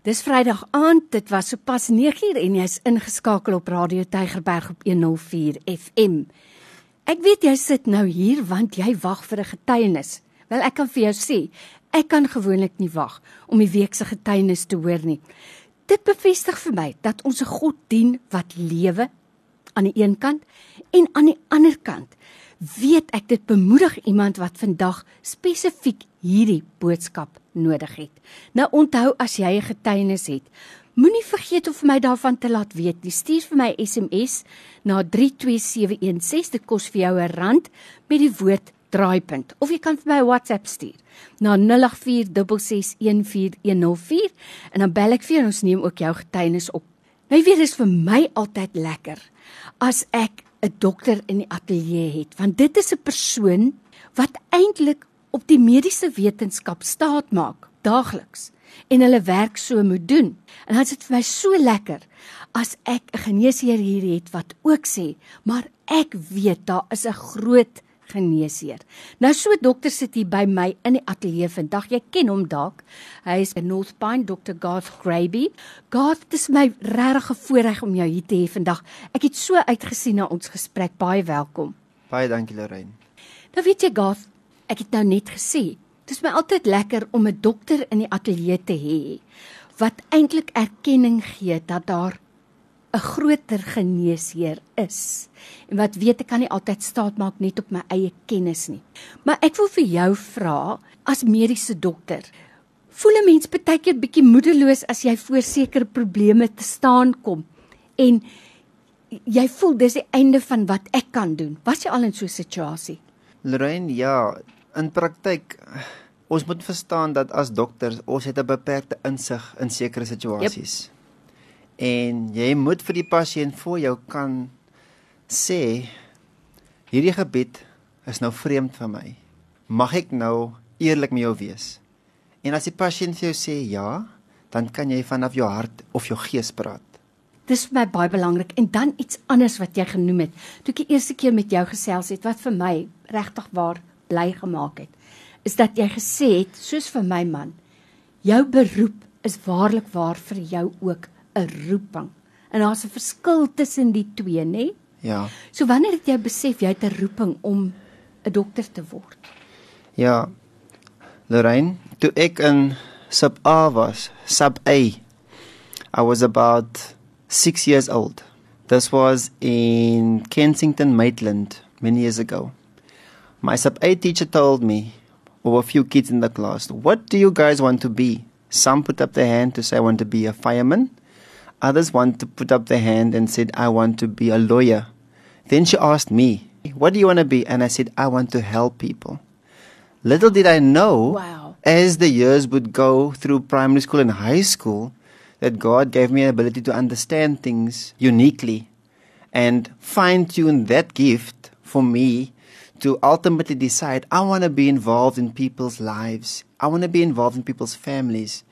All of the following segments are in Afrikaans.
Dis Vrydag aand, dit was sopas 9uur en jy's ingeskakel op Radio Tygerberg op 104 FM. Ek weet jy sit nou hier want jy wag vir 'n getuienis. Wel ek kan vir jou sê, ek kan gewoonlik nie wag om die week se getuienis te hoor nie. Dit bevestig vir my dat ons 'n God dien wat lewe aan die een kant en aan die ander kant weet ek dit bemoedig iemand wat vandag spesifiek hierdie boodskap nodig het. Nou onthou as jy 'n getuienis het, moenie vergeet om vir my daarvan te laat weet nie. Stuur vir my SMS na 32716. Dit kos vir jou 'n rand met die woord draaipunt of jy kan vir my WhatsApp stuur na 0846614104 en dan bel ek vir jou en ons neem ook jou getuienis op. Nou weet dis vir my altyd lekker as ek 'n dokter in die ateljee het, want dit is 'n persoon wat eintlik op die mediese wetenskap staat maak daagliks en hulle werk so moet doen. En dit is vir my so lekker as ek 'n geneesheer hier het wat ook sê, maar ek weet daar is 'n groot geneesheer. Nou so dokter sit hier by my in die ateljee vandag. Jy ken hom dalk. Hy is in North Pine, Dr. Garth Graby. Garth, dit is my regtig 'n voorreg om jou hier te hê vandag. Ek het so uitgesien na ons gesprek. Baie welkom. Baie dankie Lorraine. Nou weet jy Garth, ek het nou net gesê, dit is my altyd lekker om 'n dokter in die ateljee te hê wat eintlik erkenning gee dat daar 'n groter geneesheer is. En wat weet ek kan nie altyd staat maak net op my eie kennis nie. Maar ek wil vir jou vra as mediese dokter, voel 'n mens baie keer bietjie moedeloos as jy voor sekere probleme te staan kom en jy voel dis die einde van wat ek kan doen. Was jy al in so 'n situasie? Lorraine, ja, in praktyk ons moet verstaan dat as dokters ons het 'n beperkte insig in sekere situasies. Yep en jy moet vir die pasiënt voor jou kan sê hierdie gebied is nou vreemd vir my. Mag ek nou eerlik met jou wees? En as die pasiënt vir jou sê ja, dan kan jy vanaf jou hart of jou gees praat. Dis vir my baie belangrik en dan iets anders wat jy genoem het. Toe ek die eerste keer met jou gesels het wat vir my regtig waar bly gemaak het, is dat jy gesê het soos vir my man, jou beroep is waarlik waar vir jou ook 'n roeping. En daar's 'n verskil tussen die twee, nê? Ja. So wanneer het jy besef jy het 'n roeping om 'n dokter te word? Ja. Lorraine, toe ek in sub A was, sub A. I was about 6 years old. This was in Kensington, Maitland, many years ago. My sub A teacher told me, or a few kids in the class, what do you guys want to be? Some put up their hand to say, I want to be a fireman. Others want to put up their hand and said, I want to be a lawyer. Then she asked me, What do you want to be? And I said, I want to help people. Little did I know, wow. as the years would go through primary school and high school, that God gave me an ability to understand things uniquely and fine tune that gift for me to ultimately decide I want to be involved in people's lives. I want to be involved in people's families.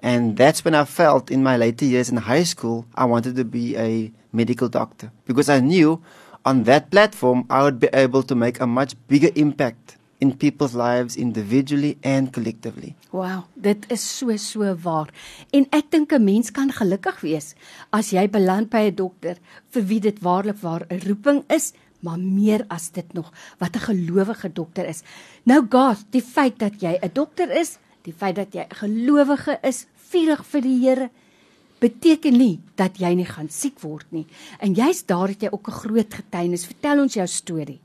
And that's when I felt in my later years in high school, I wanted to be a medical doctor because I knew on that platform I would be able to make a much bigger impact in people's lives individually and collectively. Wow, dit is so so waar. En ek dink 'n mens kan gelukkig wees as jy beland by 'n dokter vir wie dit waarlik waar 'n roeping is, maar meer as dit nog wat 'n gelowige dokter is. Nou Garth, die feit dat jy 'n dokter is, die feit dat jy 'n gelowige is, vurig vir die Here, beteken nie dat jy nie gaan siek word nie. En jy's daar het jy ook 'n groot getuienis. Vertel ons jou storie.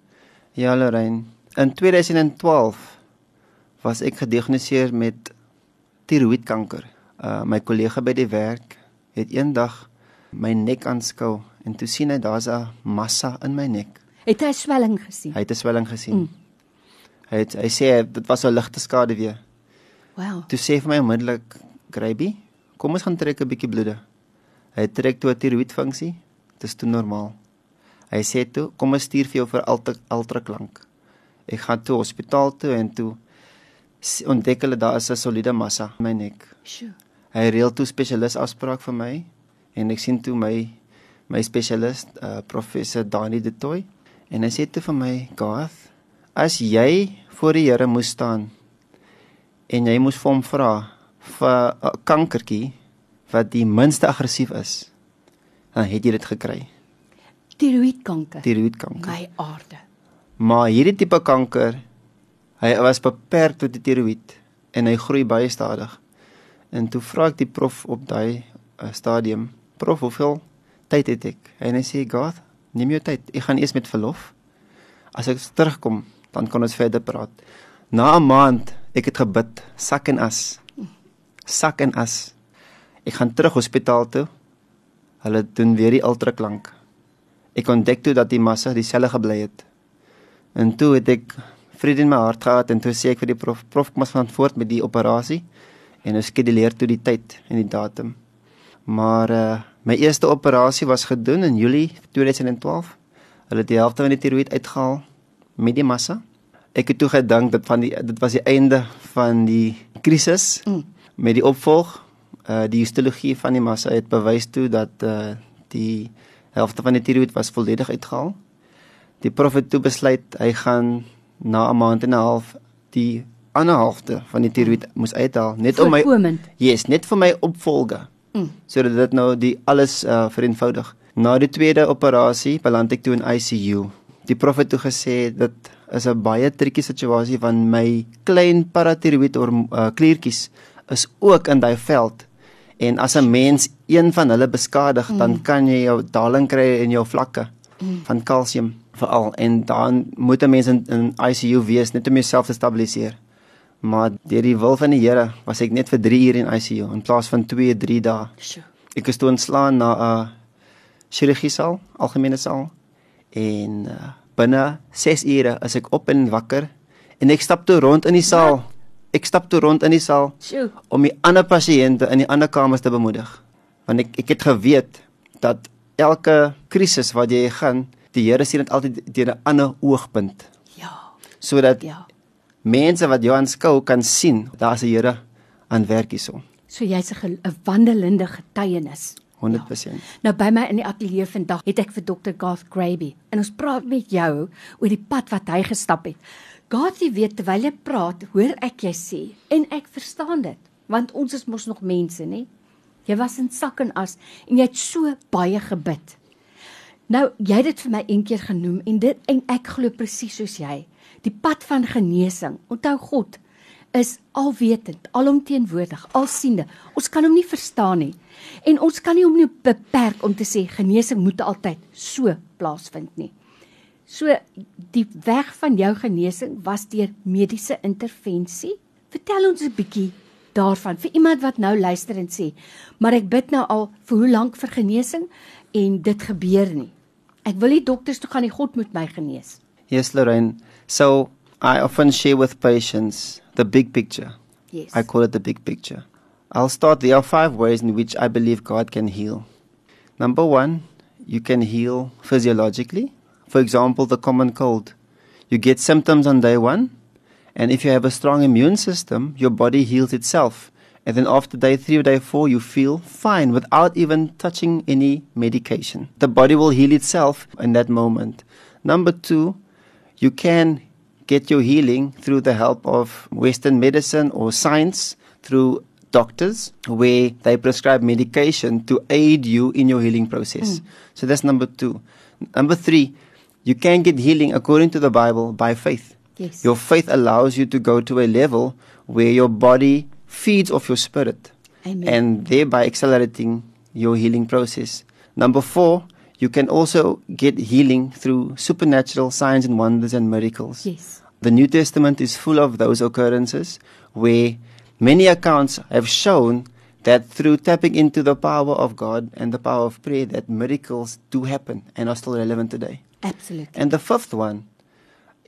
Ja, Lorraine. In 2012 was ek gediagnoseer met tiroïedkanker. Uh my kollega by die werk het eendag my nek aanskou en toe sien hy daar's 'n massa in my nek. Het hy swelling gesien? Hy het 'n swelling gesien. Mm. Hy het, hy sê dit was 'n ligte skade weer. Wow. Toe sê vir my onmiddellik, "Graby, kom ons gaan trek 'n bietjie bloede." Hy trek toe 'n tiroïedfunksie. Dit is toe normaal. Hy sê toe, "Kom ons stuur vir jou vir ultra ultraklank." Ek gaan toe hospitaal toe en toe ontdek hulle daar is 'n soliede massa in my nek. Sjoe. Hy reël toe spesialis afspraak vir my en ek sien toe my my spesialis uh, professor Dani de Toy en hy sê toe vir my, "Garth, as jy voor die Here moes staan en jy moes vir hom vra vir 'n kankertjie wat die minste aggressief is, dan het jy dit gekry. Tiroïedkanker. Tiroïedkanker. My aarde. Maar hierdie tipe kanker, hy was beperk tot die tiroïed en hy groei baie stadig. En toe vra ek die prof op daai uh, stadium, "Prof, hoeveel tyd het ek?" En hy sê, "God, neem jou tyd. Ek gaan eers met verlof. As ek terugkom, dan kan ons verder praat." Na 'n maand, ek het gebid, sak en as. Sak en as. Ek gaan terug hospitaal toe. Hulle doen weer die ultraklank. Ek ontdek toe dat die massa dieselfde gebly het. En toe het ek vrede in my hart gehad en toe sê ek vir die prof, prof kom ons gaan voort met die operasie en ons skeduleer toe die tyd en die datum. Maar uh my eerste operasie was gedoen in Julie 2012. Hulle het die helfte van die tiroïed uitgehaal met die massa. Ek het toe gedink dit van die dit was die einde van die krisis Mm. met die opvolg. Uh die histologie van die massa het bewys toe dat uh die helfte van die tiroïed was volledig uitgehaal. Die prof het toe besluit hy gaan na 'n maand en 'n half die ander helfte van die tiroïed moes uithaal net om my Voorkomend. Yes, net vir my opvolge. Mm. Sodat dit nou die alles uh vereenvoudig. Na die tweede operasie beland ek toe in ICU. Die prof het toe gesê dit is 'n baie tricky situasie want my klein paratiroïed or uh, kliertjies is ook in daai veld. En as 'n mens een van hulle beskadig, mm. dan kan jy jou daling kry in jou vlakke mm. van kalsium veral en dan moet 'n mens in, in ICU wees net om jouself te stabiliseer. Maar deur die wil van die Here was ek net vir 3 ure in ICU in plaas van 2, 3 dae. Ek is toe ontslaan na 'n chirurgie saal, algemene saal en uh, binne 6 ure is ek op en wakker en ek stap toe rond in die saal. Ek stap toe rond in die saal Sjoe. om die ander pasiënte in die ander kamers te bemoedig. Want ek ek het geweet dat elke krisis wat jy gaan, die Here sien dit altyd deur 'n ander oogpunt Ja. sodat Ja. mense wat jou aanskou kan sien daar's 'n Here aan werk hierso. So jy's 'n wandelende getuienis. 100%. Nou by my in die ateljee vandag het ek vir Dr. Garth Graby en ons praat met jou oor die pad wat hy gestap het. Garth, jy weet terwyl jy praat, hoor ek jy sê en ek verstaan dit, want ons is mos nog mense, nê? Jy was in sak en as en jy het so baie gebid. Nou, jy het dit vir my een keer genoem en dit en ek glo presies soos jy. Die pad van genesing. Onthou God is alwetend, alomteenwoordig, alsiende. Ons kan hom nie verstaan nie. En ons kan nie hom nie beperk om te sê genesing moet altyd so plaasvind nie. So die weg van jou genesing was deur mediese intervensie. Vertel ons 'n bietjie daarvan vir iemand wat nou luister en sê, maar ek bid nou al vir hoe lank vir genesing en dit gebeur nie. Ek wil nie dokters toe gaan nie, God moet my genees. Yes, Lorraine. So I often share with patients the big picture. Yes. I call it the big picture. I'll start. There are five ways in which I believe God can heal. Number one, you can heal physiologically. For example, the common cold. You get symptoms on day one, and if you have a strong immune system, your body heals itself. And then after day three or day four, you feel fine without even touching any medication. The body will heal itself in that moment. Number two, you can get your healing through the help of Western medicine or science through doctors where they prescribe medication to aid you in your healing process. Mm. So that's number two. Number three, you can get healing according to the Bible by faith. Yes. Your faith allows you to go to a level where your body feeds off your spirit Amen. and thereby accelerating your healing process. Number four, you can also get healing through supernatural signs and wonders and miracles. yes. The New Testament is full of those occurrences where many accounts have shown that through tapping into the power of God and the power of prayer that miracles do happen and are still relevant today. Absolutely. And the fifth one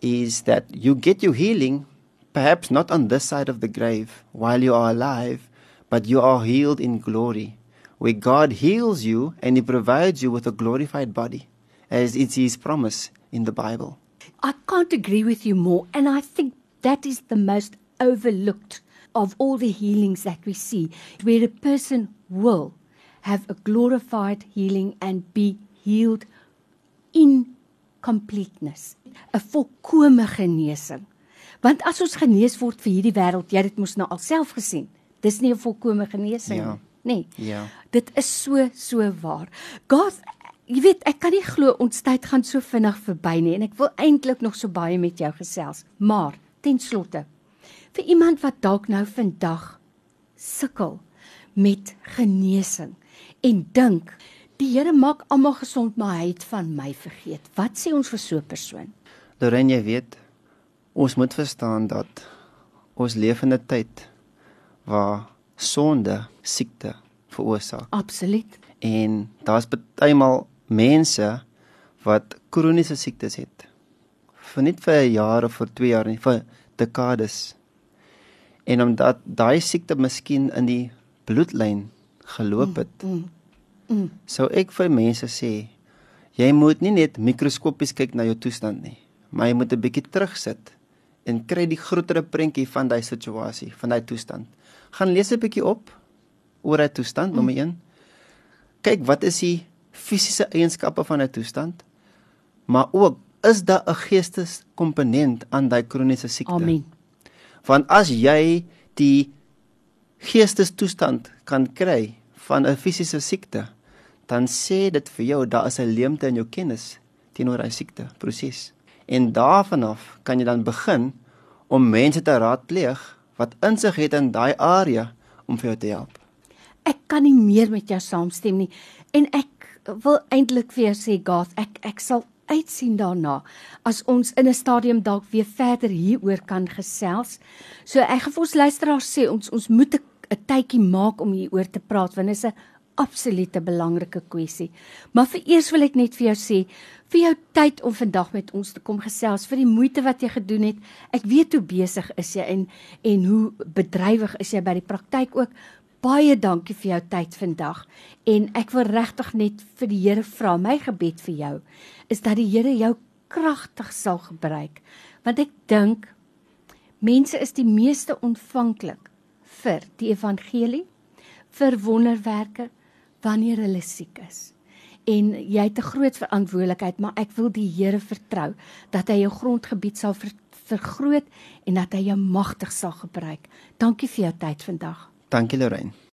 is that you get your healing perhaps not on this side of the grave while you are alive, but you are healed in glory, where God heals you and He provides you with a glorified body, as it's His promise in the Bible. I can't agree with you more. And I think that is the most overlooked of all the healings that we see, where a person will have a glorified healing and be healed in completeness. 'n Volkomme genesing. Want as ons genees word vir hierdie wêreld, jy het dit mos nou alself gesien. Dis nie 'n volkomme genesing Ja. nie. nê? Nee. Ja. Dit is so so waar. God, jy weet, ek kan nie glo ons tyd gaan so vinnig verby nie en ek wil eintlik nog so baie met jou gesels. Maar ten slotte vir iemand wat dalk nou vandag sukkel met genesing en dink die Here maak almal gesond maar hy het van my vergeet. Wat sê ons vir so 'n persoon? Lorraine, jy weet, ons moet verstaan dat ons leef in 'n tyd waar sonde siekte veroorsaak. Absoluut. En daar's partymal mense wat kroniese siektes het. Vir net vir 'n jaar of vir 2 jaar nie, vir dekades. En omdat daai siekte miskien in die bloedlyn geloop het. Mm, mm. Sou ek vir mense sê, jy moet nie net mikroskopies kyk na jou toestand nie, maar jy moet 'n bietjie terugsit en kry die groter prentjie van daai situasie, van daai toestand. Gaan lees 'n bietjie op oor daai toestand, mm. nommer 1. Kyk, wat is die fisiese eienskappe van 'n toestand? Maar ook is daar 'n geesteskomponent aan daai kroniese siekte? Amen. Want as jy die geestestoestand kan kry van 'n fisiese siekte, dan sê dit vir jou daar is 'n leemte in jou kennis teenoor daai siekte proses. En daarvan af kan jy dan begin om mense te raadpleeg wat insig het in daai area om vir jou te help. Ek kan nie meer met jou saamstem nie en ek wil eintlik vir jou sê Gath, ek ek sal uitsien daarna as ons in 'n stadium dalk weer verder hieroor kan gesels. So ek gaan vir ons luisteraars sê ons ons moet 'n tydjie maak om hieroor te praat want dit is 'n absolute belangrike kwessie. Maar vereers wil ek net vir jou sê vir jou tyd om vandag met ons te kom gesels vir die moeite wat jy gedoen het. Ek weet hoe besig is jy en en hoe bedrywig is jy by die praktyk ook. Baie dankie vir jou tyd vandag en ek wil regtig net vir die Here vra my gebed vir jou is dat die Here jou kragtig sal gebruik want ek dink mense is die meeste ontvanklik vir die evangelie vir wonderwerke wanneer hulle siek is. En jy het 'n groot verantwoordelikheid, maar ek wil die Here vertrou dat hy jou grondgebied sal ver, vergroot en dat hy jou magtig sal gebruik. Dankie vir jou tyd vandag. Dankie Lorraine.